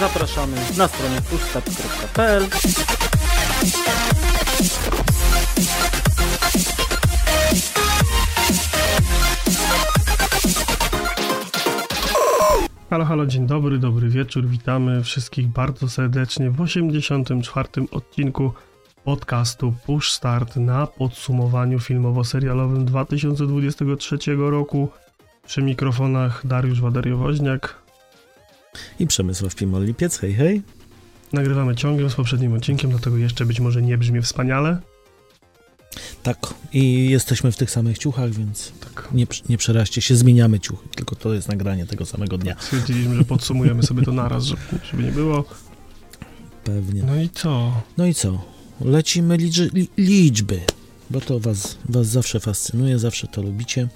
zapraszamy na stronę pushstart.pl Halo, halo, dzień dobry, dobry wieczór. Witamy wszystkich bardzo serdecznie w 84. odcinku podcastu Push Start na podsumowaniu filmowo-serialowym 2023 roku. Przy mikrofonach Dariusz Wadariowoźniak. I Przemysław Pimol-Lipiec, hej, hej. Nagrywamy ciągiem z poprzednim odcinkiem, dlatego jeszcze być może nie brzmi wspaniale. Tak, i jesteśmy w tych samych ciuchach, więc Tak. nie, nie przeraźcie się, zmieniamy ciuchy, tylko to jest nagranie tego samego dnia. Stwierdziliśmy, że podsumujemy sobie to naraz, żeby, żeby nie było. Pewnie. No i co? No i co? Lecimy liczy, liczby, bo to was, was zawsze fascynuje, zawsze to lubicie.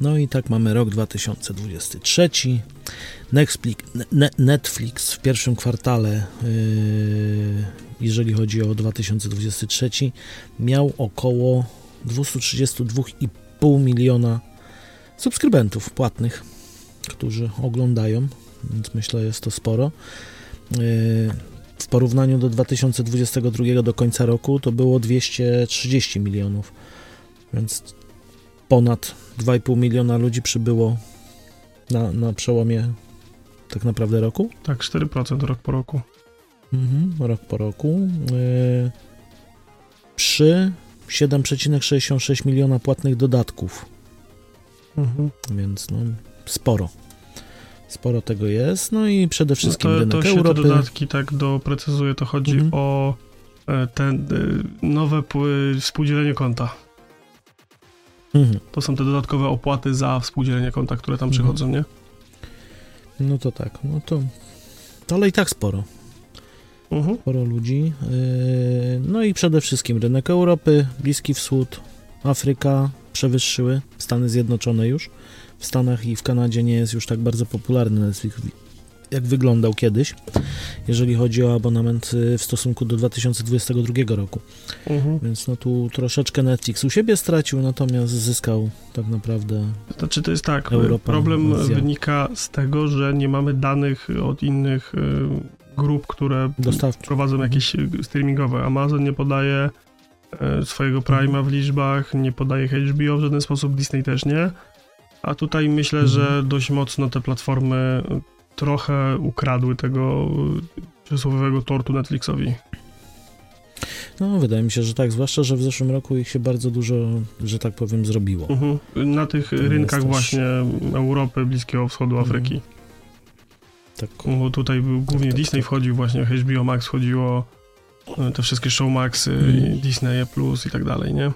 No i tak mamy rok 2023. Netflix, ne, Netflix w pierwszym kwartale, yy, jeżeli chodzi o 2023, miał około 232,5 miliona subskrybentów płatnych, którzy oglądają, więc myślę, jest to sporo. Yy, w porównaniu do 2022 do końca roku to było 230 milionów, więc ponad 2,5 miliona ludzi przybyło na, na przełomie tak naprawdę roku. Tak, 4% rok po roku. Mhm, rok po roku. Yy, przy 7,66 miliona płatnych dodatków, Mhm. więc no, sporo. Sporo tego jest. No i przede wszystkim to, rynek to się Europy. te dodatki tak doprecyzuje, to chodzi Mhm. o e, te e, nowe pły- współdzielenie konta. Mhm. To są te dodatkowe opłaty za współdzielenie konta, które tam Mhm. przychodzą, nie? No to tak, no to, to ale i tak sporo. Mhm. sporo ludzi. Yy, No i przede wszystkim rynek Europy, Bliski Wschód, Afryka przewyższyły Stany Zjednoczone już. W Stanach i w Kanadzie nie jest już tak bardzo popularny Netflix, jak wyglądał kiedyś, jeżeli chodzi o abonament yy, w stosunku do 2022 roku. Mhm. Więc no tu troszeczkę Netflix u siebie stracił, natomiast zyskał tak naprawdę Znaczy to jest tak, Europa, problem Azja. wynika z tego, że nie mamy danych od innych e, grup, które dostawczy. prowadzą jakieś e, streamingowe. Amazon nie podaje swojego Prime'a w liczbach, nie podaje HBO w żaden sposób, Disney też nie. A tutaj myślę, Mhm. że dość mocno te platformy trochę ukradły tego e, przysłowiowego tortu Netflixowi. No wydaje mi się, że tak, zwłaszcza, że w zeszłym roku ich się bardzo dużo, że tak powiem, zrobiło. Mhm. Na tych rynkach też- właśnie Europy, Bliskiego Wschodu, Mhm. Afryki. Tak. Bo tutaj był głównie tak, Disney tak. wchodził, właśnie HBO Max wchodziło, e, te wszystkie Showmaxy, Mhm. Disney Plus i tak dalej, nie?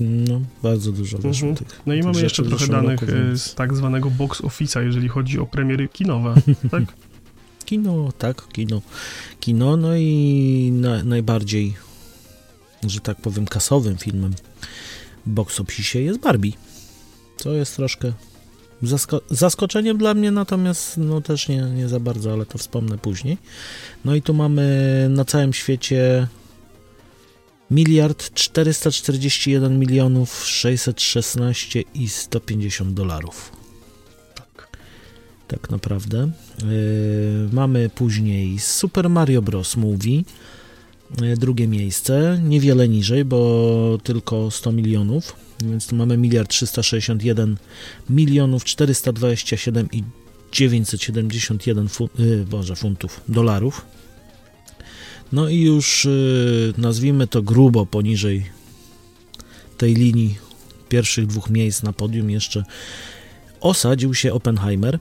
No, bardzo dużo Mhm. tych. No i tych mamy jeszcze trochę danych roku, e, więc- z tak zwanego box office'a, jeżeli chodzi o premiery kinowe, tak? Kino, tak, kino. Kino, no i na, najbardziej, że tak powiem, kasowym filmem box office jest Barbie. Co jest troszkę zasko- zaskoczeniem dla mnie, natomiast no też nie, nie za bardzo, ale to wspomnę później. No i tu mamy na całym świecie miliard 441 milionów 616 i 150 dolarów. tak. tak naprawdę. Yy, mamy później Super Mario Bros. Movie, yy, drugie miejsce, niewiele niżej, bo tylko 100 milionów, więc tu mamy miliard 361 milionów 427 i 971 fu- yy, Boże, funtów, dolarów. No i już yy, nazwijmy to grubo poniżej tej linii pierwszych dwóch miejsc na podium jeszcze osadził się Oppenheimer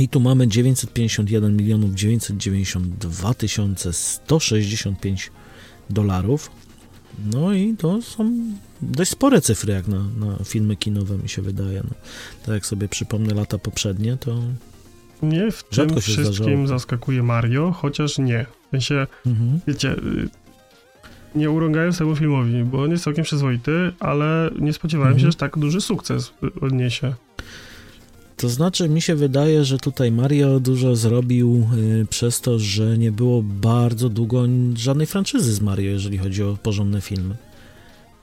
i tu mamy 951 milionów 992 tysiące 165 dolarów. No i to są dość spore cyfry jak na, na filmy kinowe mi się wydaje. No, tak jak sobie przypomnę lata poprzednie, to Nie w tym wszystkim zdarzało. zaskakuje Mario, chociaż nie. Sensie, mhm. wiecie, y, nie urągając temu filmowi, bo on jest całkiem przyzwoity, ale nie spodziewałem Mhm. się, że tak duży sukces odniesie. To znaczy, mi się wydaje, że tutaj Mario dużo zrobił y, przez to, że nie było bardzo długo żadnej franczyzy z Mario, jeżeli chodzi o porządne filmy.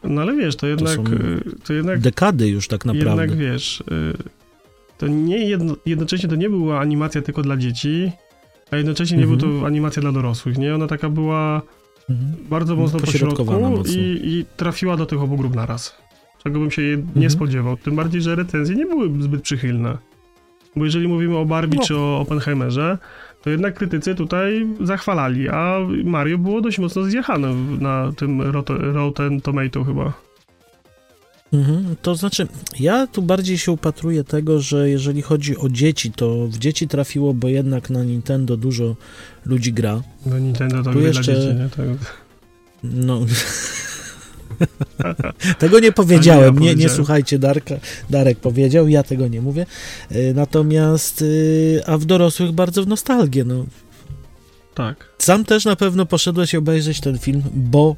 No ale wiesz, to jednak, są y, to jednak, Dekady już tak naprawdę. jednak wiesz, y, to nie jedno, jednocześnie to nie była animacja tylko dla dzieci, a jednocześnie nie Mhm. była to animacja dla dorosłych, nie? Ona taka była Mhm. bardzo mocno po środku mocno. i, i trafiła do tych obu grup naraz. Czego bym się nie Mhm. spodziewał. Tym bardziej, że recenzje nie były zbyt przychylne. Bo jeżeli mówimy o Barbie No. czy o Oppenheimerze, to jednak krytycy tutaj zachwalali, a Mario było dość mocno zjechane na tym Rot- Rotten Tomato chyba. Mhm, to znaczy, ja tu bardziej się upatruję tego, że jeżeli chodzi o dzieci, to w dzieci trafiło, bo jednak na Nintendo dużo ludzi gra. No Nintendo to Tu jeszcze- dla dzieci, nie? Tak. No. tego nie powiedziałem, nie, nie słuchajcie, Darka, Darek powiedział, ja tego nie mówię. Y, Natomiast, y, a w dorosłych bardzo w nostalgię. No. tak. Sam też na pewno poszedłeś obejrzeć ten film, bo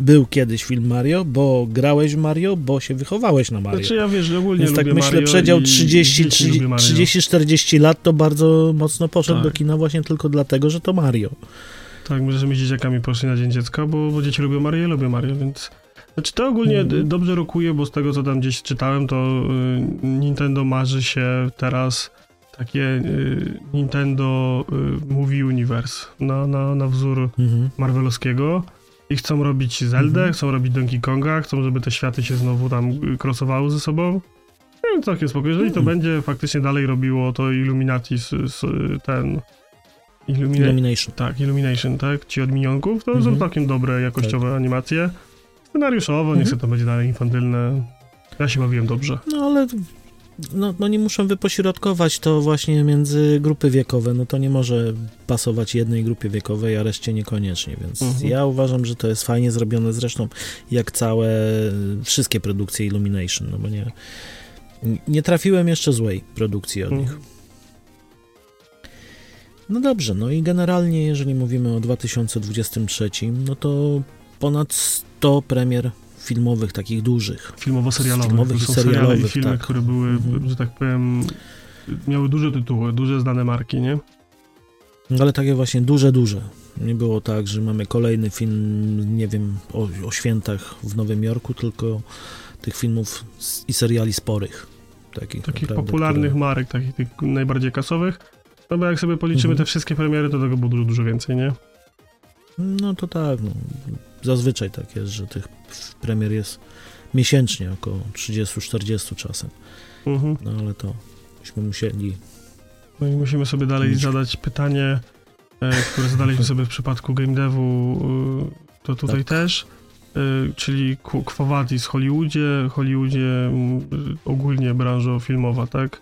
był kiedyś film Mario, bo grałeś w Mario, bo się wychowałeś na Mario. Znaczy ja wiesz, że ogólnie Więc lubię tak myślę, Mario przedział i 30, dzieci lubię Mario. 30-40 lat to bardzo mocno poszedł Tak. do kina właśnie tylko dlatego, że to Mario. Tak, my z dzieciakami poszli na Dzień Dziecka, bo, bo dzieci lubią Mario, ja lubię Mario, więc... Znaczy to ogólnie Mhm. dobrze rokuje, bo z tego co tam gdzieś czytałem, to y, Nintendo marzy się teraz takie y, Nintendo y, Movie Universe na, na, na wzór Mhm. Marvelowskiego i chcą robić Zeldę, Mhm. chcą robić Donkey Konga, chcą, żeby te światy się znowu tam y, crossowały ze sobą. No, całkiem spoko. Jeżeli to Mhm. będzie faktycznie dalej robiło to Illuminati, z, z, ten... Illumina- Illumination. tak, Illumination, tak? Ci od minionków, to Mhm. są całkiem dobre, jakościowe animacje. Scenariuszowo, niech Mhm. sobie to będzie dalej infantylne. Ja się bawiłem dobrze. No ale no, no nie muszą wypośrodkować to właśnie między grupy wiekowe, no to nie może pasować jednej grupie wiekowej, a reszcie niekoniecznie, więc Mhm. ja uważam, że to jest fajnie zrobione zresztą jak całe wszystkie produkcje Illumination, no bo nie nie trafiłem jeszcze złej produkcji od nich. Mhm. No dobrze, no i generalnie jeżeli mówimy o 2023, no to ponad 100 premier filmowych, takich dużych. Filmowo-serialowe. Filmowych To i seriale i serialowych, filmy, tak. które były, Mhm. że tak powiem, miały duże tytuły, duże znane marki, nie? No Ale takie właśnie duże, duże. Nie było tak, że mamy kolejny film, nie wiem, o, o świętach w Nowym Jorku, tylko tych filmów i seriali sporych. Takich, Takich naprawdę, popularnych które... marek, takich tych najbardziej kasowych. No bo jak sobie policzymy Mhm. te wszystkie premiery, to tego było dużo, dużo więcej, nie? No to tak, no. Zazwyczaj tak jest, że tych premier jest miesięcznie, około 30-40 czasem. Mhm. No ale to byśmy musieli... No i musimy sobie dalej Mieć- zadać pytanie, e, które zadaliśmy sobie w przypadku game devu, e, to tutaj Tak. też, e, czyli w Hollywoodzie, Hollywoodzie ogólnie branża filmowa, tak?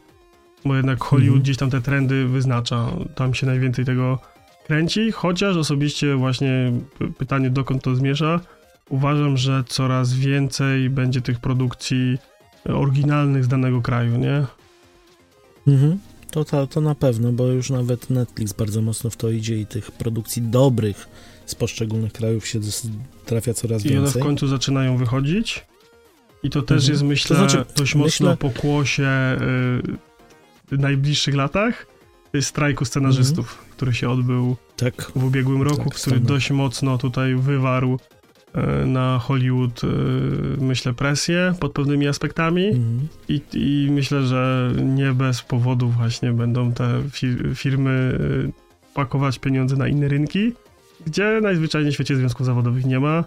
Bo jednak Hollywood Mhm. gdzieś tam te trendy wyznacza, tam się najwięcej tego kręci, chociaż osobiście właśnie pytanie dokąd to zmierza, uważam, że coraz więcej będzie tych produkcji oryginalnych z danego kraju, nie? Mhm. To, to, to na pewno, bo już nawet Netflix bardzo mocno w to idzie i tych produkcji dobrych z poszczególnych krajów się trafia coraz I one w więcej. końcu zaczynają wychodzić. I to też Mhm. jest, myślę, To znaczy, dość mocno myślę- pokłosie y, w najbliższych latach y, strajku scenarzystów, który się odbył Tak. w ubiegłym roku, Tak, który dość mocno tutaj wywarł y, na Hollywood, y, myślę, presję pod pewnymi aspektami. Mhm. I, I myślę, że nie bez powodu właśnie będą te fi- firmy y, pakować pieniądze na inne rynki, gdzie najzwyczajniej w świecie związków zawodowych nie ma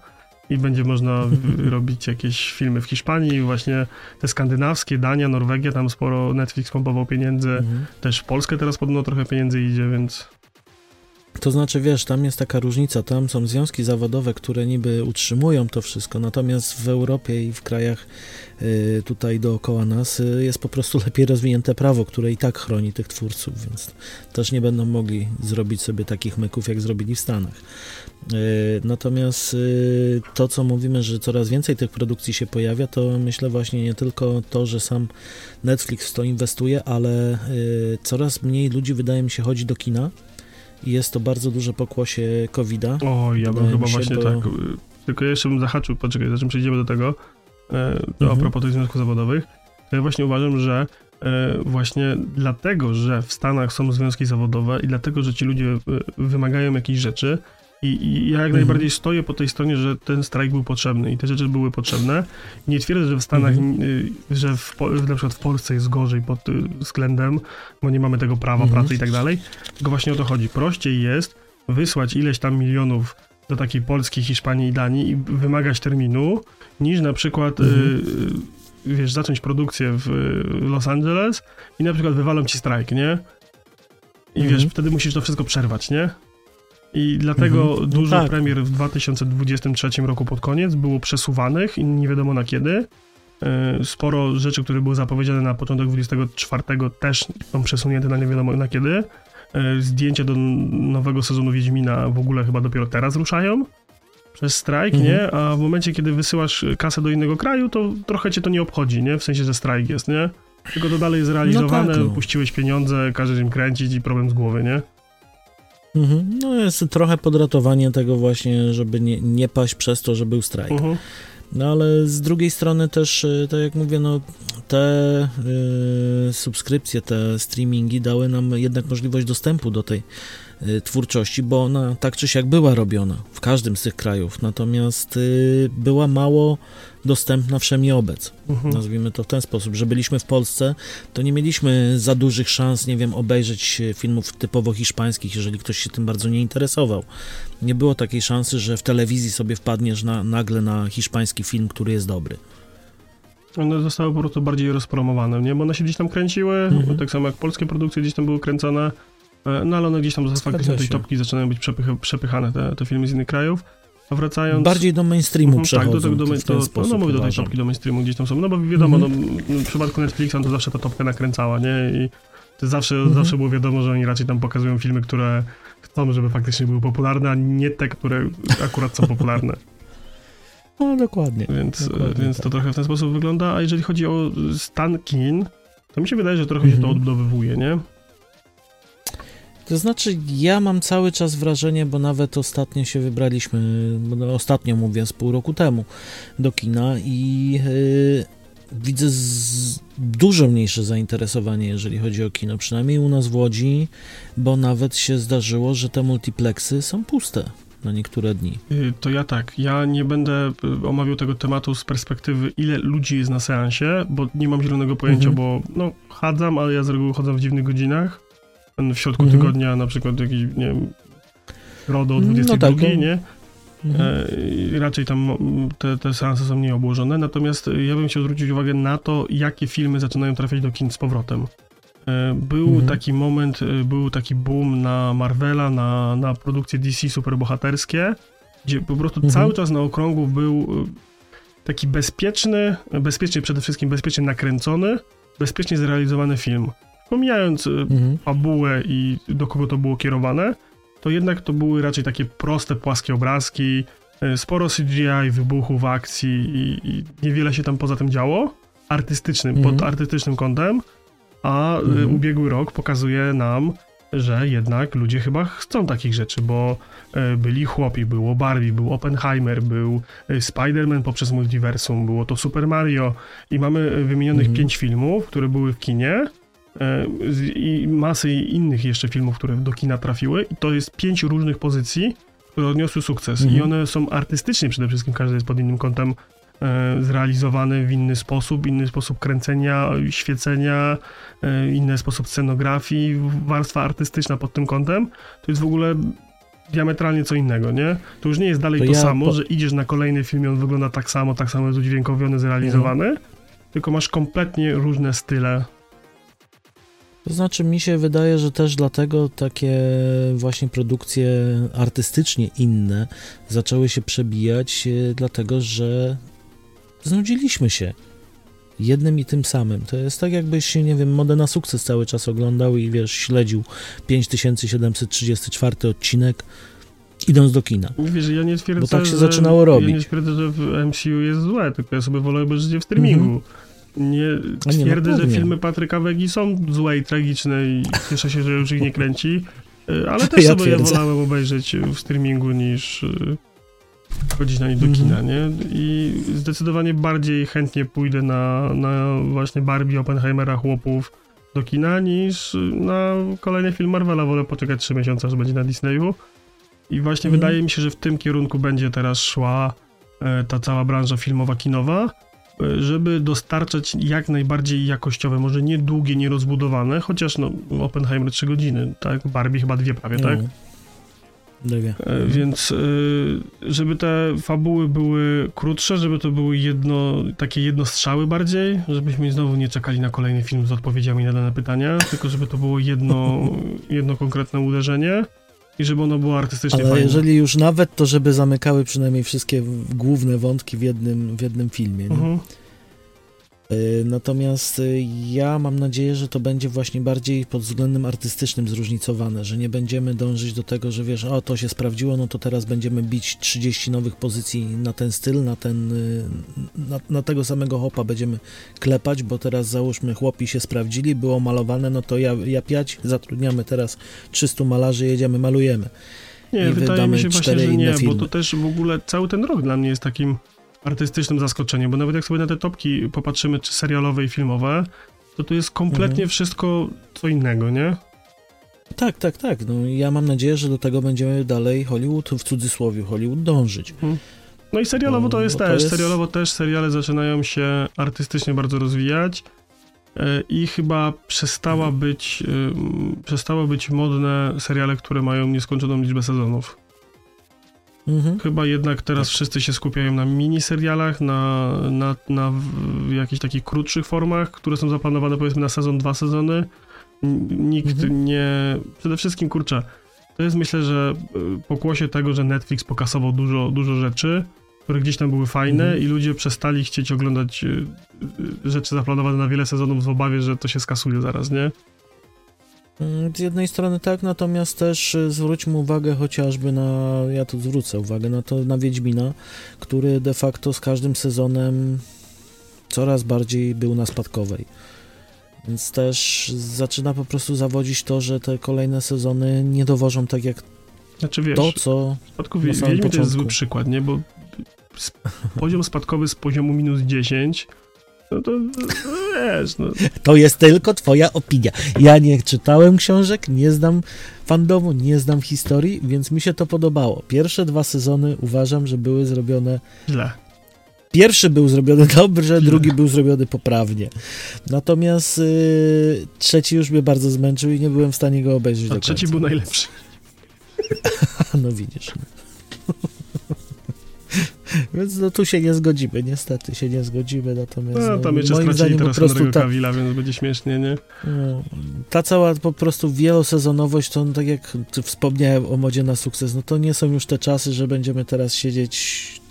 i będzie można robić jakieś filmy w Hiszpanii, właśnie te skandynawskie, Dania, Norwegia, tam sporo Netflix pompował pieniędzy, Mhm. też w Polskę teraz podobno trochę pieniędzy idzie, więc To znaczy, wiesz, tam jest taka różnica, tam są związki zawodowe, które niby utrzymują to wszystko, natomiast w Europie i w krajach y, tutaj dookoła nas y, jest po prostu lepiej rozwinięte prawo, które i tak chroni tych twórców, więc też nie będą mogli zrobić sobie takich myków, jak zrobili w Stanach. Y, Natomiast to, co mówimy, że coraz więcej tych produkcji się pojawia, to myślę właśnie nie tylko to, że sam Netflix w to inwestuje, ale coraz mniej ludzi, wydaje mi się, chodzi do kina. I jest to bardzo duże pokłosie COVID-a. o, ja bym chyba się, właśnie bo- tak, y, tylko jeszcze bym zahaczył, poczekaj, zanim przejdziemy do tego, e, a Mhm. propos tych związków zawodowych, to ja właśnie uważam, że e, właśnie dlatego, że w Stanach są związki zawodowe i dlatego, że ci ludzie e, wymagają jakichś rzeczy, I, I ja jak Mhm. najbardziej stoję po tej stronie, że ten strajk był potrzebny i te rzeczy były potrzebne. Nie twierdzę, że w Stanach, Mhm. y, że w, na przykład w Polsce jest gorzej pod y, względem, bo nie mamy tego prawa Mhm. pracy i tak dalej. Tylko właśnie o to chodzi. Prościej jest wysłać ileś tam milionów do takiej Polski, Hiszpanii i Danii i wymagać terminu, niż na przykład y, Mhm. y, wiesz, zacząć produkcję w Los Angeles i na przykład wywalą ci strajk, nie? I Mhm. wiesz, wtedy musisz to wszystko przerwać, nie? I dlatego Mhm. No dużo tak. premier w 2023 roku pod koniec było przesuwanych i nie wiadomo na kiedy. E, Sporo rzeczy, które były zapowiedziane na początek 24 też są przesunięte na nie wiadomo na kiedy. E, Zdjęcia do nowego sezonu Wiedźmina w ogóle chyba dopiero teraz ruszają przez strajk, Mhm. nie? A w momencie, kiedy wysyłasz kasę do innego kraju, to trochę cię to nie obchodzi, nie? W sensie, że strajk jest, nie? Tylko to dalej jest realizowane, tak, no. puściłeś pieniądze, każesz im kręcić i problem z głowy, nie? Mhm. No jest trochę podratowanie tego właśnie, żeby nie, nie paść przez to, że był strajk. Mhm. No ale z drugiej strony też, y, tak jak mówię, no te y, subskrypcje, te streamingi dały nam jednak możliwość dostępu do tej twórczości, bo ona tak czy siak była robiona w każdym z tych krajów, natomiast y, była mało dostępna wszemi obec. Mhm. Nazwijmy to w ten sposób, że byliśmy w Polsce, to nie mieliśmy za dużych szans, nie wiem, obejrzeć e, filmów typowo hiszpańskich, jeżeli ktoś się tym bardzo nie interesował. Nie było takiej szansy, że w telewizji sobie wpadniesz na, nagle na hiszpański film, który jest dobry. One zostały po prostu bardziej rozpromowane, nie? Bo one się gdzieś tam kręciły, Mhm. tak samo jak polskie produkcje gdzieś tam były kręcone, no ale one gdzieś tam faktycznie do tej topki zaczynają być przepych- przepychane, te, te filmy z innych krajów. A wracając... Bardziej do mainstreamu przechodzą. Tak, do tego do, ten to, sposób no, mówię do tej topki do mainstreamu gdzieś tam są, no bo wiadomo, Mhm. no, w przypadku Netflixa to zawsze ta topka nakręcała, nie? I zawsze, Mhm. zawsze było wiadomo, że oni raczej tam pokazują filmy, które chcą, żeby faktycznie były popularne, a nie te, które akurat są popularne. No, dokładnie. Więc, Dokładnie więc tak. to trochę w ten sposób wygląda. A jeżeli chodzi o stan kin, to mi się wydaje, że trochę się to Mhm. odbudowywuje, nie? To znaczy, ja mam cały czas wrażenie, bo nawet ostatnio się wybraliśmy, no, ostatnio mówię, z pół roku temu, do kina i yy, widzę z, dużo mniejsze zainteresowanie, jeżeli chodzi o kino, przynajmniej u nas w Łodzi, bo nawet się zdarzyło, że te multiplexy są puste na niektóre dni. Y, To ja tak, ja nie będę y, omawiał tego tematu z perspektywy, ile ludzi jest na seansie, bo nie mam zielonego pojęcia, Mhm. bo no, chadzam, ale ja z reguły chodzę w dziwnych godzinach. W środku Mhm. tygodnia, na przykład jakiś, nie wiem, RODO o No 22, tak, no. nie? Mhm. E, raczej tam mm, te, te seanse są mniej obłożone, natomiast ja bym chciał zwrócić uwagę na to, jakie filmy zaczynają trafiać do kin z powrotem. E, Był Mhm. taki moment, e, był taki boom na Marvela, na, na produkcje DC superbohaterskie, gdzie po prostu Mhm. cały czas na okrągło był taki bezpieczny, bezpiecznie przede wszystkim bezpiecznie nakręcony, bezpiecznie zrealizowany film. Pomijając e, Mhm. fabułę i do kogo to było kierowane, to jednak to były raczej takie proste, płaskie obrazki, e, sporo CGI, wybuchów, akcji i, i niewiele się tam poza tym działo, artystycznym, Mhm. pod artystycznym kątem, a e, Mhm. ubiegły rok pokazuje nam, że jednak ludzie chyba chcą takich rzeczy, bo byli chłopi, było Barbie, był Oppenheimer, był Spider-Man poprzez multiversum, było to Super Mario i mamy wymienionych Mhm. pięć filmów, które były w kinie i masy innych jeszcze filmów, które do kina trafiły i to jest pięć różnych pozycji, które odniosły sukces Mhm. i one są artystycznie przede wszystkim, każdy jest pod innym kątem e, zrealizowany w inny sposób, inny sposób kręcenia, świecenia, e, inny sposób scenografii, warstwa artystyczna pod tym kątem, to jest w ogóle diametralnie co innego, nie? To już nie jest dalej To to, ja samo, po- że idziesz na kolejny film i on wygląda tak samo, tak samo jest udźwiękowiony, zrealizowany, tylko masz kompletnie różne style. To znaczy, mi się wydaje, że też dlatego takie właśnie produkcje artystycznie inne zaczęły się przebijać, e, dlatego że znudziliśmy się jednym i tym samym. To jest tak, jakbyś, nie wiem, modę na sukces cały czas oglądał i wiesz, śledził 5734 odcinek, idąc do kina. Wiesz, ja nie twierdzę, Bo tak się że, zaczynało Ja robić. nie twierdzę, że w MCU jest złe, tylko ja sobie wolę obejrzeć je w streamingu. Mhm. Nie, no twierdzę, że pewnie. filmy Patryka Wegi są złe i tragiczne i cieszę się, że już ich nie kręci, y, ale też Ja sobie twierdzę. wolałem obejrzeć w streamingu niż y, chodzić na nie do kina, nie? I zdecydowanie bardziej chętnie pójdę na, na właśnie Barbie, Oppenheimera, chłopów do kina niż na kolejny film Marvela. Wolę poczekać 3 miesiące, aż będzie na Disneyu. I właśnie Mhm. wydaje mi się, że w tym kierunku będzie teraz szła e, ta cała branża filmowa, kinowa, e, żeby dostarczać jak najbardziej jakościowe, może nie długie, nie rozbudowane, chociaż no Oppenheimer 3 godziny, tak? Barbie chyba dwie prawie, tak? No. Dwie. E, Więc e, żeby te fabuły były krótsze, żeby to były jedno, takie jednostrzały bardziej, żebyśmy znowu nie czekali na kolejny film z odpowiedziami na dane pytania, tylko żeby to było jedno, jedno konkretne uderzenie i żeby ono było artystycznie Ale fajne. jeżeli już nawet, to żeby zamykały przynajmniej wszystkie główne wątki w jednym, w jednym filmie. Mhm. Natomiast y, ja mam nadzieję, że to będzie właśnie bardziej pod względem artystycznym zróżnicowane, że nie będziemy dążyć do tego, że wiesz, o to się sprawdziło, no to teraz będziemy bić 30 nowych pozycji na ten styl, na ten, y, na, na tego samego hopa będziemy klepać, bo teraz załóżmy chłopi się sprawdzili, było malowane, no to ja, ja piać, zatrudniamy teraz 300 malarzy, jedziemy, malujemy. Nie, i wydaje mi się właśnie, że nie, inne bo to też w ogóle cały ten rok dla mnie jest takim artystycznym zaskoczeniem, bo nawet jak sobie na te topki popatrzymy, czy serialowe i filmowe, to to jest kompletnie Mhm. wszystko co innego, nie? Tak, tak, tak. No, ja mam nadzieję, że do tego będziemy dalej Hollywood, w cudzysłowie Hollywood, dążyć. No i serialowo to Bo- jest bo to też, jest- serialowo też seriale zaczynają się artystycznie bardzo rozwijać e, i chyba przestała Mhm. być, ym, przestało być modne seriale, które mają nieskończoną liczbę sezonów. Mhm. Chyba jednak teraz Tak. wszyscy się skupiają na miniserialach, na, na, na jakichś takich krótszych formach, które są zaplanowane powiedzmy na sezon, dwa sezony. Nikt Mhm. nie... Przede wszystkim, kurczę, to jest myślę, że y, pokłosie tego, że Netflix pokasował dużo, dużo rzeczy, które gdzieś tam były fajne Mhm. i ludzie przestali chcieć oglądać y, y, rzeczy zaplanowane na wiele sezonów w obawie, że to się skasuje zaraz, nie? Mm, Z jednej strony tak, natomiast też y, zwróćmy uwagę chociażby na, ja tu zwrócę uwagę na to, na Wiedźmina, który de facto z każdym sezonem coraz bardziej był na spadkowej. Więc też zaczyna po prostu zawodzić to, że te kolejne sezony nie dowożą tak jak Znaczy wiesz, to, co... w przypadku na Wie- samym Wiedźmy to jest zły przykład, nie? Bo poziom spadkowy z poziomu minus 10 no to wiesz, no, To jest tylko twoja opinia. Ja nie czytałem książek, nie znam fandomu, nie znam historii, więc mi się to podobało. Pierwsze dwa sezony uważam, że były zrobione źle. Pierwszy był zrobiony dobrze, drugi był zrobiony poprawnie. Natomiast y, trzeci już mnie bardzo zmęczył i nie byłem w stanie go obejrzeć A trzeci był najlepszy. No widzisz. No. Więc no tu się nie zgodzimy, niestety się nie zgodzimy, natomiast No, no, tam jeszcze moim stracili teraz prostu Henry'ego Cavilla, więc będzie śmiesznie, nie? no, ta cała po prostu wielosezonowość, to no, tak jak wspomniałem o modzie na sukces, no to nie są już te czasy, że będziemy teraz siedzieć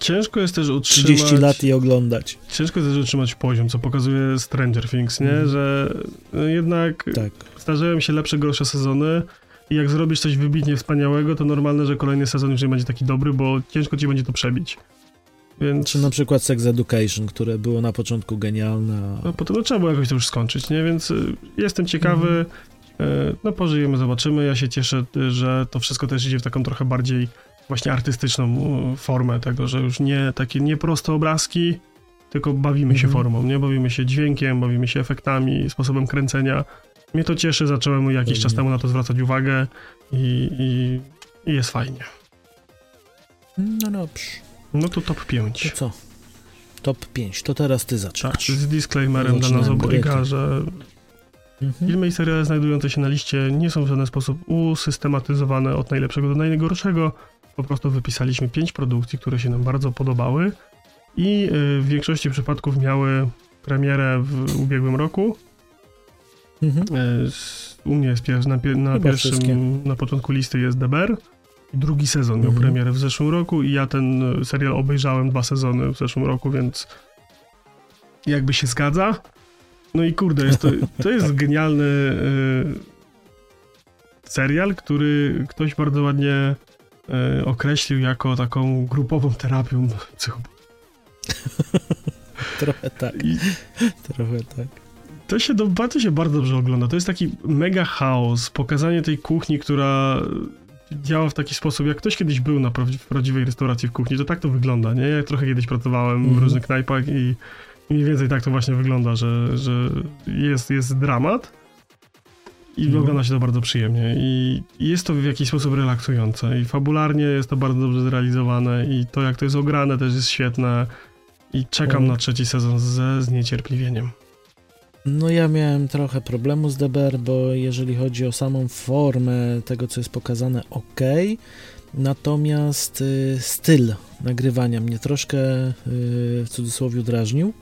Ciężko jest też utrzymać... 30 lat i oglądać. Ciężko jest też utrzymać poziom, co pokazuje Stranger Things, nie? Mhm. Że no, jednak Tak. zdarzają się lepsze, gorsze sezony i jak zrobisz coś wybitnie wspaniałego, to normalne, że kolejny sezon już nie będzie taki dobry, bo ciężko ci będzie to przebić. Więc... Czy na przykład Sex Education, które było na początku genialne, a No potem no, trzeba było jakoś to już skończyć, nie? Więc y, jestem ciekawy. Y, no pożyjemy, zobaczymy. Ja się cieszę, y, że to wszystko też idzie w taką trochę bardziej właśnie artystyczną y, formę tego, że już nie takie nieproste obrazki, tylko bawimy się Mhm. formą, nie? Bawimy się dźwiękiem, bawimy się efektami, sposobem kręcenia. Mnie to cieszy, zacząłem jakiś czas Pewnie. temu na to zwracać uwagę i, i, i jest fajnie. No dobrze. No to top 5. To co? Top 5. To teraz ty Tak, zaczynasz. z disclaimerem dla nas obojga, to- że Mhm. Filmy i seriale znajdujące się na liście nie są w żaden sposób usystematyzowane od najlepszego do najgorszego. Po prostu wypisaliśmy pięć produkcji, które się nam bardzo podobały i y, w większości przypadków miały premierę w ubiegłym roku. Mhm. S- U mnie jest pier- na, na pierwszym, na początku listy jest Bear. Drugi sezon miał Mhm. premierę w zeszłym roku i ja ten y, serial obejrzałem dwa sezony w zeszłym roku, więc jakby się zgadza. No i kurde, jest to, to jest genialny y, serial, który ktoś bardzo ładnie określił jako taką grupową terapią. Trochę tak, I trochę tak. To się, do, to się bardzo dobrze ogląda. To jest taki mega chaos, pokazanie tej kuchni, która działa w taki sposób, jak ktoś kiedyś był na w prawdziwej restauracji w kuchni, to tak to wygląda, nie? Ja trochę kiedyś pracowałem w Mhm. różnych knajpach i mniej więcej tak to właśnie wygląda, że, że jest, jest dramat i Mhm. ogląda się to bardzo przyjemnie. I jest to w jakiś sposób relaksujące. I fabularnie jest to bardzo dobrze zrealizowane. I to, jak to jest ograne, też jest świetne. I czekam Mhm. na trzeci sezon ze zniecierpliwieniem. No ja miałem trochę problemu z DBR, bo jeżeli chodzi o samą formę tego, co jest pokazane, ok. Natomiast y, styl nagrywania mnie troszkę y, w cudzysłowie drażnił.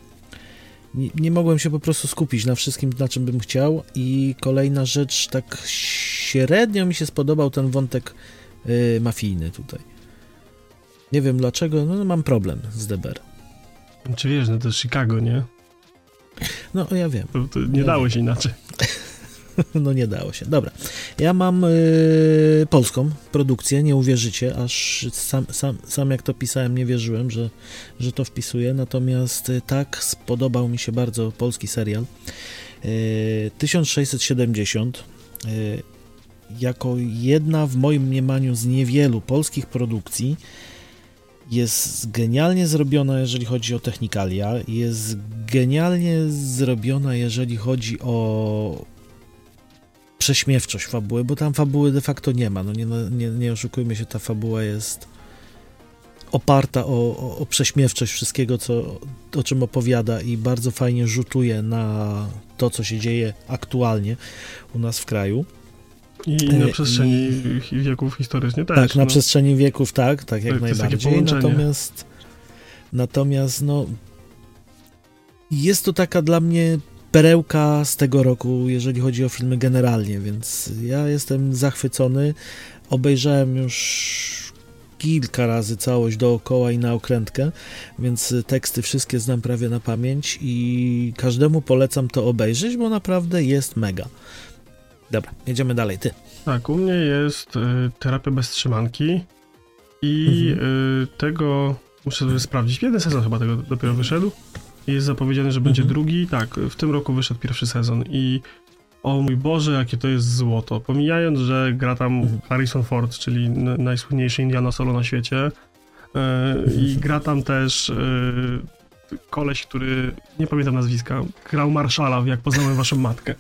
Nie, nie mogłem się po prostu skupić na wszystkim, na czym bym chciał. I kolejna rzecz, tak średnio mi się spodobał ten wątek y, mafijny tutaj. Nie wiem dlaczego, no mam problem z DBR. Czy wiesz, no to Chicago, nie? No ja wiem. To, to nie Ja dało wiem. się inaczej. No nie dało się. Dobra. Ja mam y, polską produkcję, nie uwierzycie, aż sam, sam, sam jak to pisałem, nie wierzyłem, że, że to wpisuję. Natomiast y, tak, spodobał mi się bardzo polski serial. Y, 1670 y, jako jedna w moim mniemaniu z niewielu polskich produkcji jest genialnie zrobiona, jeżeli chodzi o technikalia, jest genialnie zrobiona, jeżeli chodzi o prześmiewczość fabuły, bo tam fabuły de facto nie ma. No nie, nie, nie oszukujmy się, ta fabuła jest oparta o, o, o prześmiewczość wszystkiego, co, o czym opowiada i bardzo fajnie rzutuje na to, co się dzieje aktualnie u nas w kraju. I na E, przestrzeni i- wieków historycznie też. tak, na no. przestrzeni wieków, tak, tak jak To najbardziej. Natomiast, natomiast, no, jest to taka dla mnie perełka z tego roku, jeżeli chodzi o filmy generalnie, więc ja jestem zachwycony. Obejrzałem już kilka razy całość dookoła i na okrętkę, więc teksty wszystkie znam prawie na pamięć i każdemu polecam to obejrzeć, bo naprawdę jest mega. Dobra, jedziemy dalej. Ty. Tak, u mnie jest y, terapia bez trzymanki i Mhm. y, tego muszę sobie sprawdzić. Jeden sezon chyba tego dopiero wyszedł. Jest zapowiedziane, że będzie Mhm. drugi. Tak, w tym roku wyszedł pierwszy sezon i o mój Boże, jakie to jest złoto. Pomijając, że gra tam Mhm. Harrison Ford, czyli najsłynniejszy Indiana Solo na świecie. y, I gra tam też y, koleś, który, nie pamiętam nazwiska, grał Marszala w Jak poznałem waszą matkę.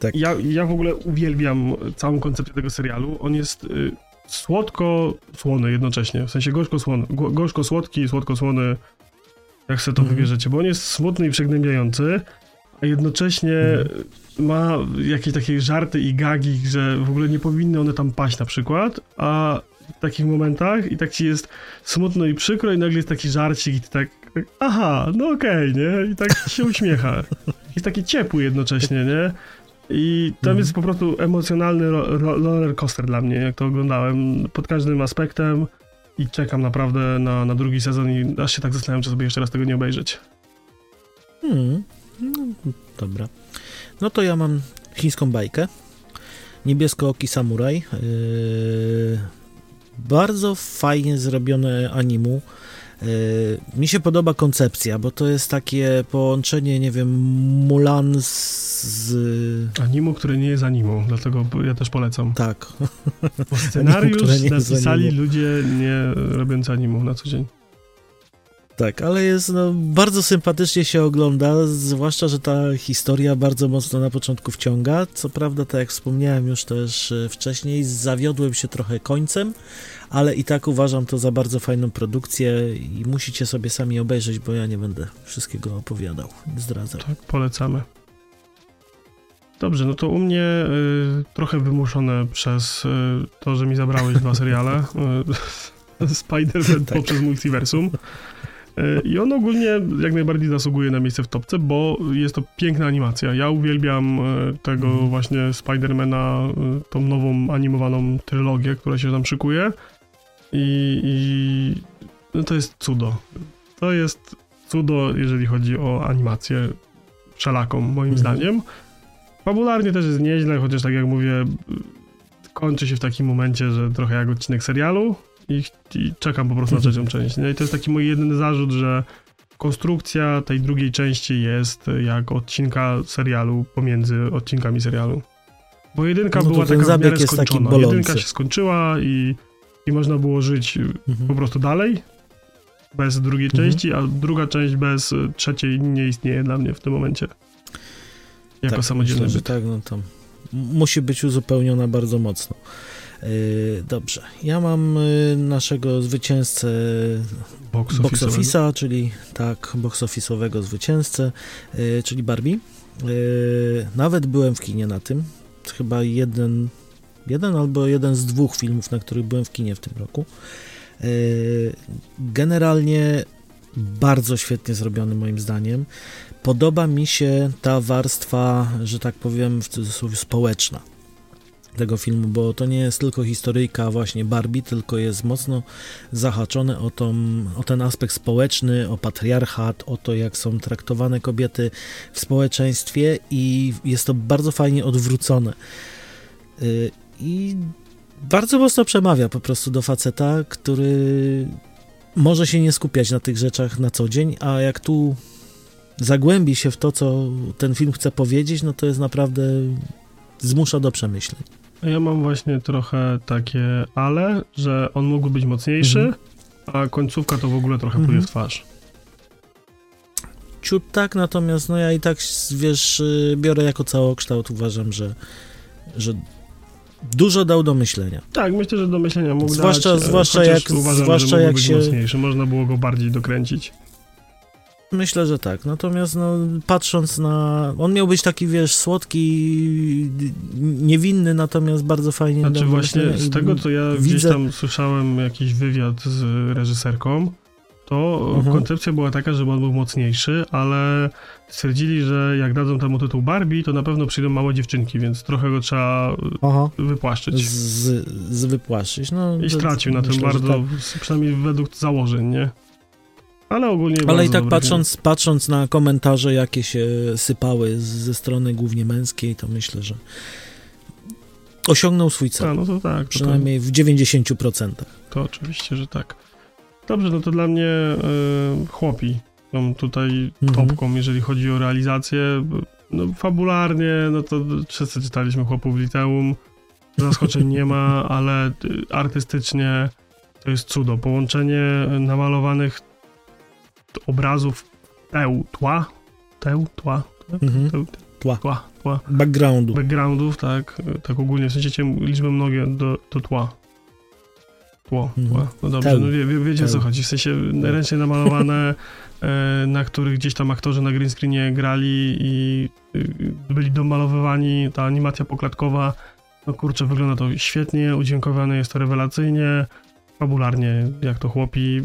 Tak. Ja, ja w ogóle uwielbiam całą koncepcję tego serialu. On jest y, słodko-słony jednocześnie, w sensie gorzko-słony, go- gorzko-słodki, słodko-słony, jak sobie to Mhm. wybierzecie, bo on jest smutny i przygnębiający, a jednocześnie Mhm. ma jakieś takie żarty i gagi, że w ogóle nie powinny one tam paść na przykład, a w takich momentach i tak ci jest smutno i przykro i nagle jest taki żarcik i ty tak, aha, no okej, nie? I tak się uśmiecha. Jest taki ciepły jednocześnie, nie? I tam Mhm. jest po prostu emocjonalny ro- ro- roller coaster dla mnie, jak to oglądałem, pod każdym aspektem i czekam naprawdę na, na drugi sezon i aż się tak zastanawiam, czy sobie jeszcze raz tego nie obejrzeć. Hmm. No, dobra. No to ja mam chińską bajkę. Niebieskooki samuraj. Yy, bardzo fajnie zrobione animu. Yy, mi się podoba koncepcja, bo to jest takie połączenie, nie wiem, Mulan z... Animu, które nie jest animu, dlatego ja też polecam. tak. Bo scenariusz jest napisali animu. ludzie nie robiący animu na co dzień. Tak, ale jest no, bardzo sympatycznie się ogląda, zwłaszcza, że ta historia bardzo mocno na początku wciąga. Co prawda, tak jak wspomniałem już też e, wcześniej, zawiodłem się trochę końcem, ale i tak uważam to za bardzo fajną produkcję i musicie sobie sami obejrzeć, bo ja nie będę wszystkiego opowiadał, zdradzał. Tak, polecamy. Dobrze, no to u mnie y, trochę wymuszone przez y, to, że mi zabrałeś dwa seriale. Y, Spider-Man Tak. poprzez multiversum. Y, I on ogólnie jak najbardziej zasługuje na miejsce w topce, bo jest to piękna animacja. Ja uwielbiam y, tego Mhm. właśnie Spidermana, y, tą nową animowaną trylogię, która się tam szykuje. I, i no to jest cudo. To jest cudo, jeżeli chodzi o animację wszelaką, moim Mhm. zdaniem. Fabularnie też jest nieźle, chociaż tak jak mówię, kończy się w takim momencie, że trochę jak odcinek serialu i, i czekam po prostu na trzecią część. Nie? I to jest taki mój jedyny zarzut, że konstrukcja tej drugiej części jest jak odcinka serialu pomiędzy odcinkami serialu. Bo jedynka No była taka w zabieg miarę jest skończona. Jedynka się skończyła i, i można było żyć po Mhm. prostu dalej, bez drugiej Mhm. części, a druga część bez trzeciej nie istnieje dla mnie w tym momencie. Jako tak, samodzielny myślę, byt. tak, no tam musi być uzupełniona bardzo mocno. Yy, dobrze, ja mam yy, naszego zwycięzcę Box office'a, czyli tak, box office'owego zwycięzcę, yy, czyli Barbie. Nawet byłem w kinie na tym. Chyba jeden, jeden albo jeden z dwóch filmów, na których byłem w kinie w tym roku. Generalnie bardzo świetnie zrobiony moim zdaniem. Podoba mi się ta warstwa, że tak powiem, w cudzysłowie społeczna tego filmu, bo to nie jest tylko historyjka właśnie Barbie, tylko jest mocno zahaczone o, tą, o ten aspekt społeczny, o patriarchat, o to, jak są traktowane kobiety w społeczeństwie i jest to bardzo fajnie odwrócone. Yy, I bardzo mocno przemawia po prostu do faceta, który może się nie skupiać na tych rzeczach na co dzień, a jak tu zagłębi się w to, co ten film chce powiedzieć, no to jest naprawdę zmusza do przemyśleń. Ja mam właśnie trochę takie ale, że on mógł być mocniejszy, Mhm. a końcówka to w ogóle trochę Mhm. pluje w twarz. Ciut tak, natomiast no ja i tak, wiesz, y, biorę jako całokształt, uważam, że, że dużo dał do myślenia. Tak, myślę, że do myślenia mógł Zwłaszcza- dać, e, zwłaszcza jak- uważam, zwłaszcza że mógł jak być się- mocniejszy, można było go bardziej dokręcić. Myślę, że tak. Natomiast no, patrząc na... On miał być taki, wiesz, słodki, niewinny, natomiast bardzo fajnie Znaczy właśnie z tego, co ja gdzieś widzę- tam słyszałem jakiś wywiad z reżyserką, to Mhm. koncepcja była taka, żeby on był mocniejszy, ale stwierdzili, że jak dadzą temu tytuł Barbie, to na pewno przyjdą małe dziewczynki, więc trochę go trzeba Aha, wypłaszczyć. z, z wypłaszczyć. No, I to- stracił na tym myślę, bardzo, tak. przynajmniej według założeń, nie? Ale ogólnie Ale i tak patrząc, patrząc na komentarze, jakie się sypały ze strony głównie męskiej, to myślę, że osiągnął swój cel. A, no to tak, to, to, Przynajmniej w 90%. to oczywiście, że tak. Dobrze, no to dla mnie y, chłopi są tutaj Mhm. topką, jeżeli chodzi o realizację. No, fabularnie, no to wszyscy czytaliśmy Chłopów w Liceum. Zaskoczeń nie ma, ale y, artystycznie to jest cudo. Połączenie namalowanych t- obrazów teł, tła, teł, tła, Mhm. teł, Tła. tła, tła, Backgroundu. backgroundów, tak, tak ogólnie, w sensie liczbę mnogie do, do tła. Tło, Mhm. tła. No dobrze, Teł. no wie, wie, wiecie o co Teł. chodzi, w sensie ręcznie namalowane, e, na których gdzieś tam aktorzy na green screenie grali i y, byli domalowywani, ta animacja poklatkowa, no kurczę, wygląda to świetnie, udźwiękowane jest to rewelacyjnie, fabularnie, jak to chłopi.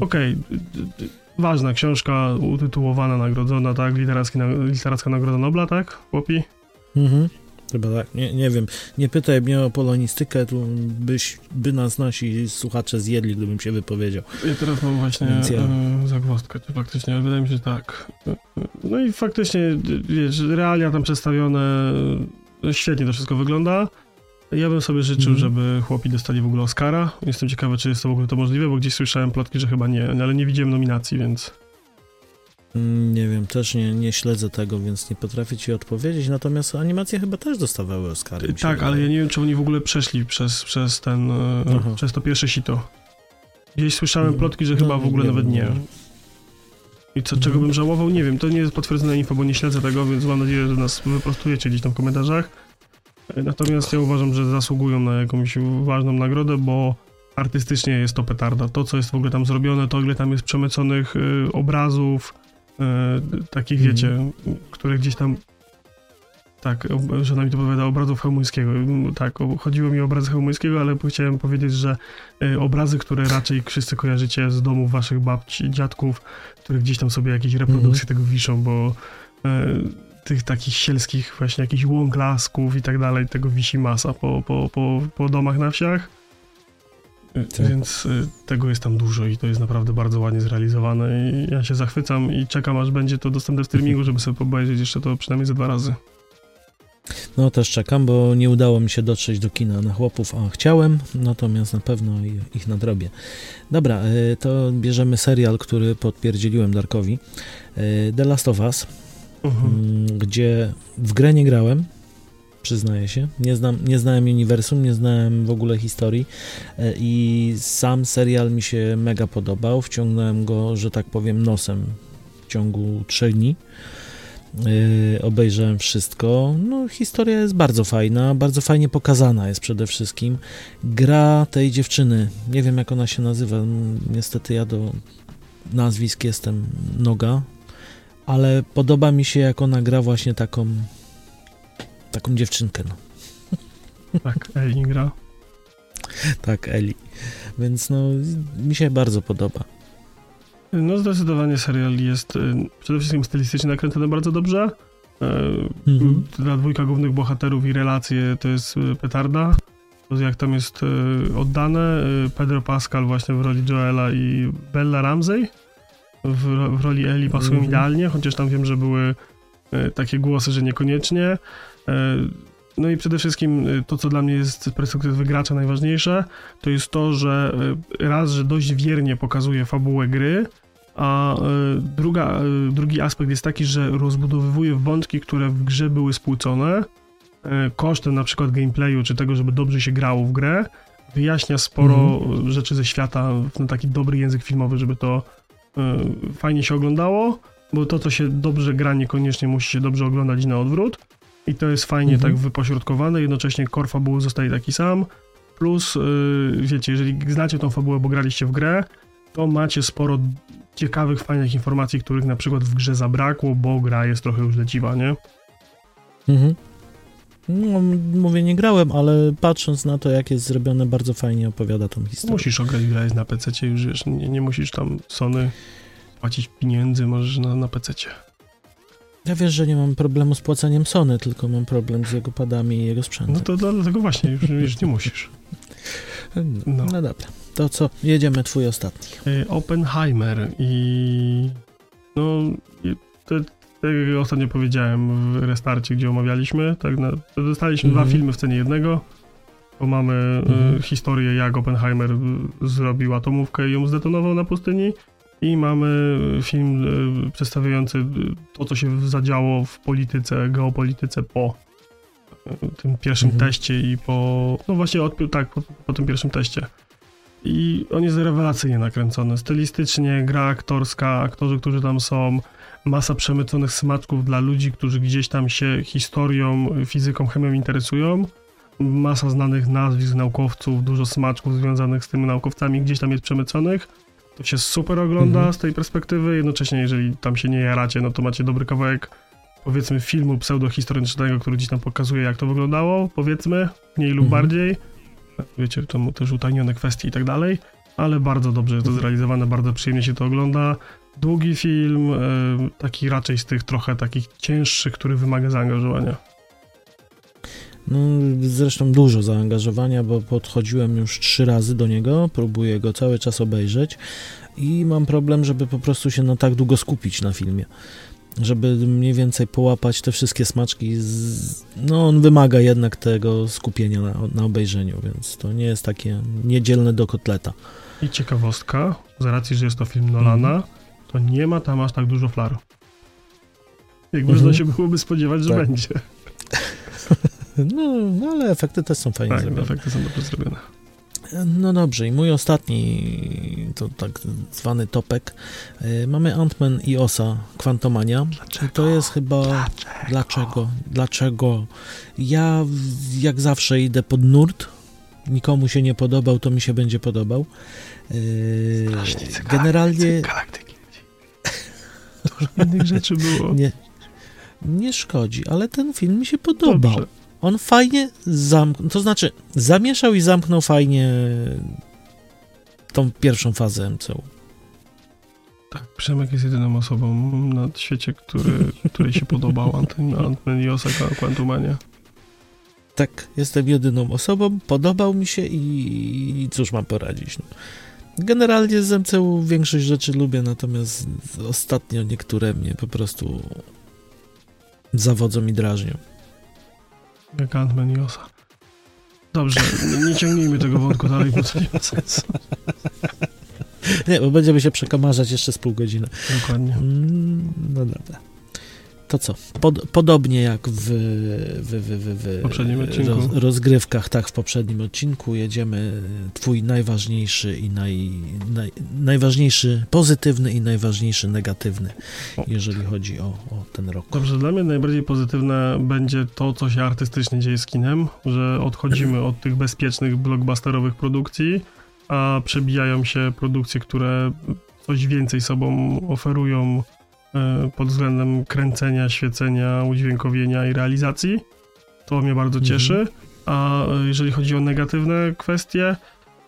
Okej, y, y, y, ważna książka, utytułowana, nagrodzona, tak, literacki, literacka nagroda Nobla, tak, chłopi? Mhm. Chyba tak, nie, nie wiem. Nie pytaj mnie o polonistykę, tu byś, by nas nasi słuchacze zjedli, gdybym się wypowiedział. Ja teraz mam właśnie Więc ja- e, zagwozdkę, czy faktycznie, ale wydaje mi się, że tak. E, e, No i faktycznie, wiesz, realia tam przedstawione, świetnie to wszystko wygląda. Ja bym sobie życzył, Mhm. żeby chłopi dostali w ogóle Oscara. Jestem ciekawy, czy jest to w ogóle to możliwe, bo gdzieś słyszałem plotki, że chyba nie, ale nie widziałem nominacji, więc... Mm, Nie wiem, też nie, nie śledzę tego, więc nie potrafię ci odpowiedzieć. Natomiast animacje chyba też dostawały Oscary. Tak, ale ja nie wiem, czy oni w ogóle przeszli przez, przez ten, e, Aha. przez to pierwsze sito. Gdzieś słyszałem Mhm. plotki, że No, chyba w ogóle nawet wiem, nie. I co, Mhm. czego bym żałował? Nie wiem, to nie jest potwierdzone info, bo nie śledzę tego, więc mam nadzieję, że nas wyprostujecie gdzieś tam w komentarzach. Natomiast ja uważam, że zasługują na jakąś ważną nagrodę, bo artystycznie jest to petarda. To, co jest w ogóle tam zrobione, to ile tam jest przemyconych y, obrazów, y, takich, Mhm. wiecie, które gdzieś tam tak, żona mi to powiada obrazów Chełmuńskiego. Mm, Tak, chodziło mi o obrazy Chełmuńskiego, ale chciałem powiedzieć, że y, obrazy, które raczej wszyscy kojarzycie z domów waszych babci, dziadków, które gdzieś tam sobie jakieś reprodukcje tego wiszą, bo y, tych takich sielskich właśnie jakichś łąk, lasków i tak dalej, tego wisi masa po, po, po, po domach na wsiach. Y, Tak. Więc y, tego jest tam dużo i to jest naprawdę bardzo ładnie zrealizowane i ja się zachwycam i czekam aż będzie to dostępne w streamingu, żeby sobie obejrzeć jeszcze to przynajmniej ze dwa razy. No też czekam, bo nie udało mi się dotrzeć do kina na chłopów, a chciałem, natomiast na pewno ich nadrobię. Dobra, y, to bierzemy serial, który podpierdzieliłem Darkowi. y, The Last of Us, Mm, gdzie w grę nie grałem, przyznaję się. Nie, znam, nie znałem uniwersum, nie znałem w ogóle historii y, i sam serial mi się mega podobał. Wciągnąłem go, że tak powiem, nosem w ciągu trzech dni. Yy, obejrzałem wszystko. No, historia jest bardzo fajna, bardzo fajnie pokazana jest przede wszystkim. Gra tej dziewczyny, nie wiem jak ona się nazywa, niestety ja do nazwisk jestem noga, ale podoba mi się jak ona gra właśnie taką taką dziewczynkę. No. Tak, Eli gra. tak, Eli. Więc no, mi się bardzo podoba. No zdecydowanie serial jest y, przede wszystkim stylistycznie nakręcony bardzo dobrze. Mhm. Dla dwójka głównych bohaterów i relacje to jest y, petarda. Jak tam jest y, oddane. Y, Pedro Pascal właśnie w roli Joela i Bella Ramsey w, w roli Eli pasują Mhm. idealnie, chociaż tam wiem, że były y, takie głosy, że niekoniecznie. Y, No i przede wszystkim y, to, co dla mnie jest z perspektywy gracza najważniejsze, to jest to, że raz, że dość wiernie pokazuje fabułę gry, a druga, drugi aspekt jest taki, że rozbudowywuje wątki, które w grze były spłucone, kosztem na przykład gameplayu, czy tego, żeby dobrze się grało w grę, wyjaśnia sporo y, rzeczy ze świata w taki dobry język filmowy, żeby to fajnie się oglądało, bo to, co się dobrze gra, niekoniecznie musi się dobrze oglądać na odwrót. I to jest fajnie Mhm. tak wypośrodkowane, jednocześnie core fabuły zostaje taki sam. Plus, yy, wiecie, jeżeli znacie tą fabułę, bo graliście w grę, to macie sporo ciekawych, fajnych informacji, których na przykład w grze zabrakło, bo gra jest trochę już leciwa, nie? Mhm. No, mówię, nie grałem, ale patrząc na to, jak jest zrobione, bardzo fajnie opowiada tą historię. Musisz ograć jest na PC, już wiesz, nie, nie musisz tam Sony płacić pieniędzy, możesz na, na PC. Ja wiesz, że nie mam problemu z płaceniem Sony, tylko mam problem z jego padami i jego No sprzętem. to dlatego właśnie, już, już nie musisz. No, no. no dobra. To co? Jedziemy twój ostatni. Y, Oppenheimer i no to, tak jak ostatnio powiedziałem w restarcie, gdzie omawialiśmy, tak na, dostaliśmy Mhm. dwa filmy w cenie jednego, bo mamy Mhm. y, historię jak Oppenheimer y, zrobił atomówkę i ją zdetonował na pustyni i mamy film y, przedstawiający to, co się zadziało w polityce, geopolityce po tym pierwszym Mhm. teście i po, no właśnie od, tak, po, po tym pierwszym teście. I on jest rewelacyjnie nakręcony. Stylistycznie, gra aktorska, aktorzy, którzy tam są, masa przemyconych smaczków dla ludzi, którzy gdzieś tam się historią, fizyką, chemią interesują. Masa znanych nazwisk naukowców, dużo smaczków związanych z tymi naukowcami gdzieś tam jest przemyconych. To się super ogląda Mhm. z tej perspektywy. Jednocześnie, jeżeli tam się nie jaracie, no to macie dobry kawałek, powiedzmy, filmu pseudohistorycznego, który gdzieś tam pokazuje, jak to wyglądało, powiedzmy, mniej lub Mhm. bardziej wiecie, to też utajnione kwestie i tak dalej, ale bardzo dobrze jest to zrealizowane, bardzo przyjemnie się to ogląda. Długi film, e, taki raczej z tych trochę takich cięższych, który wymaga zaangażowania. No, zresztą dużo zaangażowania, bo podchodziłem już trzy razy do niego, próbuję go cały czas obejrzeć i mam problem, żeby po prostu się na tak długo skupić na filmie. Żeby mniej więcej połapać te wszystkie smaczki. Z... No, on wymaga jednak tego skupienia na, na obejrzeniu, więc to nie jest takie niedzielne do kotleta. I ciekawostka, z racji, że jest to film Nolana, Mhm. To nie ma tam aż tak dużo flar. Jak Mhm. można się byłoby spodziewać, że Tak. będzie. No, no, ale efekty też są fajnie Tak, zrobione. efekty są dobrze zrobione. No dobrze, i mój ostatni, to tak zwany topek. Y, Mamy Ant-Man i Osa Quantumania. I to jest chyba... Dlaczego? Dlaczego? Ja w- jak zawsze idę pod nurt. Nikomu się nie podobał, to mi się będzie podobał. Yy, generalnie Galaktyki. Dużo innych rzeczy było. nie, nie szkodzi, ale ten film mi się podobał. Dobrze. On fajnie zamknął, to znaczy zamieszał i zamknął fajnie tą pierwszą fazę MCU. Tak, Przemek jest jedyną osobą na świecie, który, której się podobał Ant- Ant-Man i Osaka Quantumania. Tak, jestem jedyną osobą, podobał mi się i, i cóż mam poradzić. No. Generalnie z MCU większość rzeczy lubię, natomiast ostatnio niektóre mnie po prostu zawodzą i drażnią. Jak Ant-Man i Osa. Dobrze, nie, nie ciągnijmy tego wątku dalej, bo to nie ma sensu. Nie, bo będziemy się przekamarzać jeszcze z pół godziny. Dokładnie. Mm, No dobra. To co? Pod, podobnie jak w, w, w, w, roz, rozgrywkach, tak, w poprzednim odcinku jedziemy twój najważniejszy i naj, naj, najważniejszy pozytywny i najważniejszy negatywny, jeżeli chodzi o, o ten rok. Dobrze, dla mnie najbardziej pozytywne będzie to, co się artystycznie dzieje z kinem, że odchodzimy od tych bezpiecznych, blockbusterowych produkcji, a przebijają się produkcje, które coś więcej sobą oferują pod względem kręcenia, świecenia, udźwiękowienia i realizacji. To mnie bardzo Mhm. cieszy. A e, jeżeli chodzi o negatywne kwestie,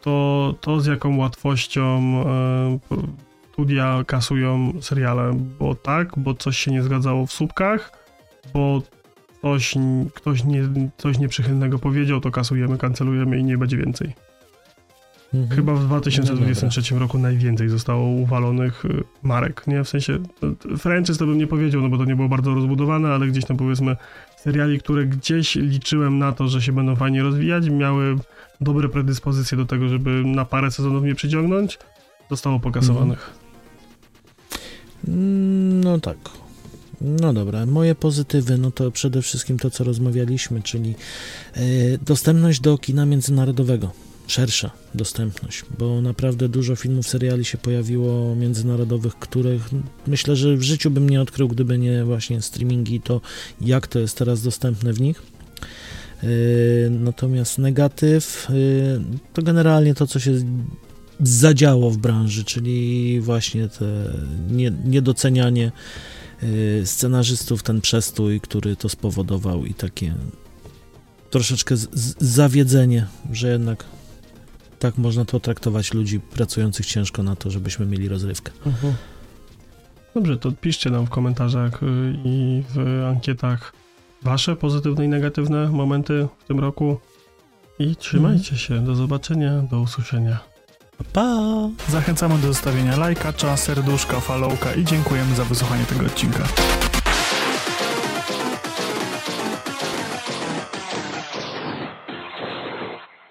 to to z jaką łatwością e, studia kasują seriale, bo tak, bo coś się nie zgadzało w słupkach, bo ktoś, ktoś, nie, coś nieprzychylnego powiedział, to kasujemy, kancelujemy i nie będzie więcej. Mhm. Chyba w No 2023 roku najwięcej zostało uwalonych y, marek, nie? W sensie franchise to bym nie powiedział, no bo to nie było bardzo rozbudowane, ale gdzieś tam powiedzmy seriali, które gdzieś liczyłem na to, że się będą fajnie rozwijać, miały dobre predyspozycje do tego, żeby na parę sezonów mnie przyciągnąć, zostało pokasowanych. Mm, No tak. No dobra, moje pozytywy, no to przede wszystkim to, co rozmawialiśmy, czyli e, dostępność do kina międzynarodowego, szersza dostępność, bo naprawdę dużo filmów, seriali się pojawiło międzynarodowych, których myślę, że w życiu bym nie odkrył, gdyby nie właśnie streamingi i to, jak to jest teraz dostępne w nich. E, Natomiast negatyw e, to generalnie to, co się zadziało w branży, czyli właśnie te nie, niedocenianie y, scenarzystów, ten przestój, który to spowodował i takie troszeczkę zawiedzenie, że jednak tak można to traktować ludzi pracujących ciężko na to, żebyśmy mieli rozrywkę. Dobrze, to piszcie nam w komentarzach y, i w ankietach wasze pozytywne i negatywne momenty w tym roku i trzymajcie się. Do zobaczenia, do usłyszenia. Pa! Zachęcamy do zostawienia lajka, serduszka, followka i dziękujemy za wysłuchanie tego odcinka.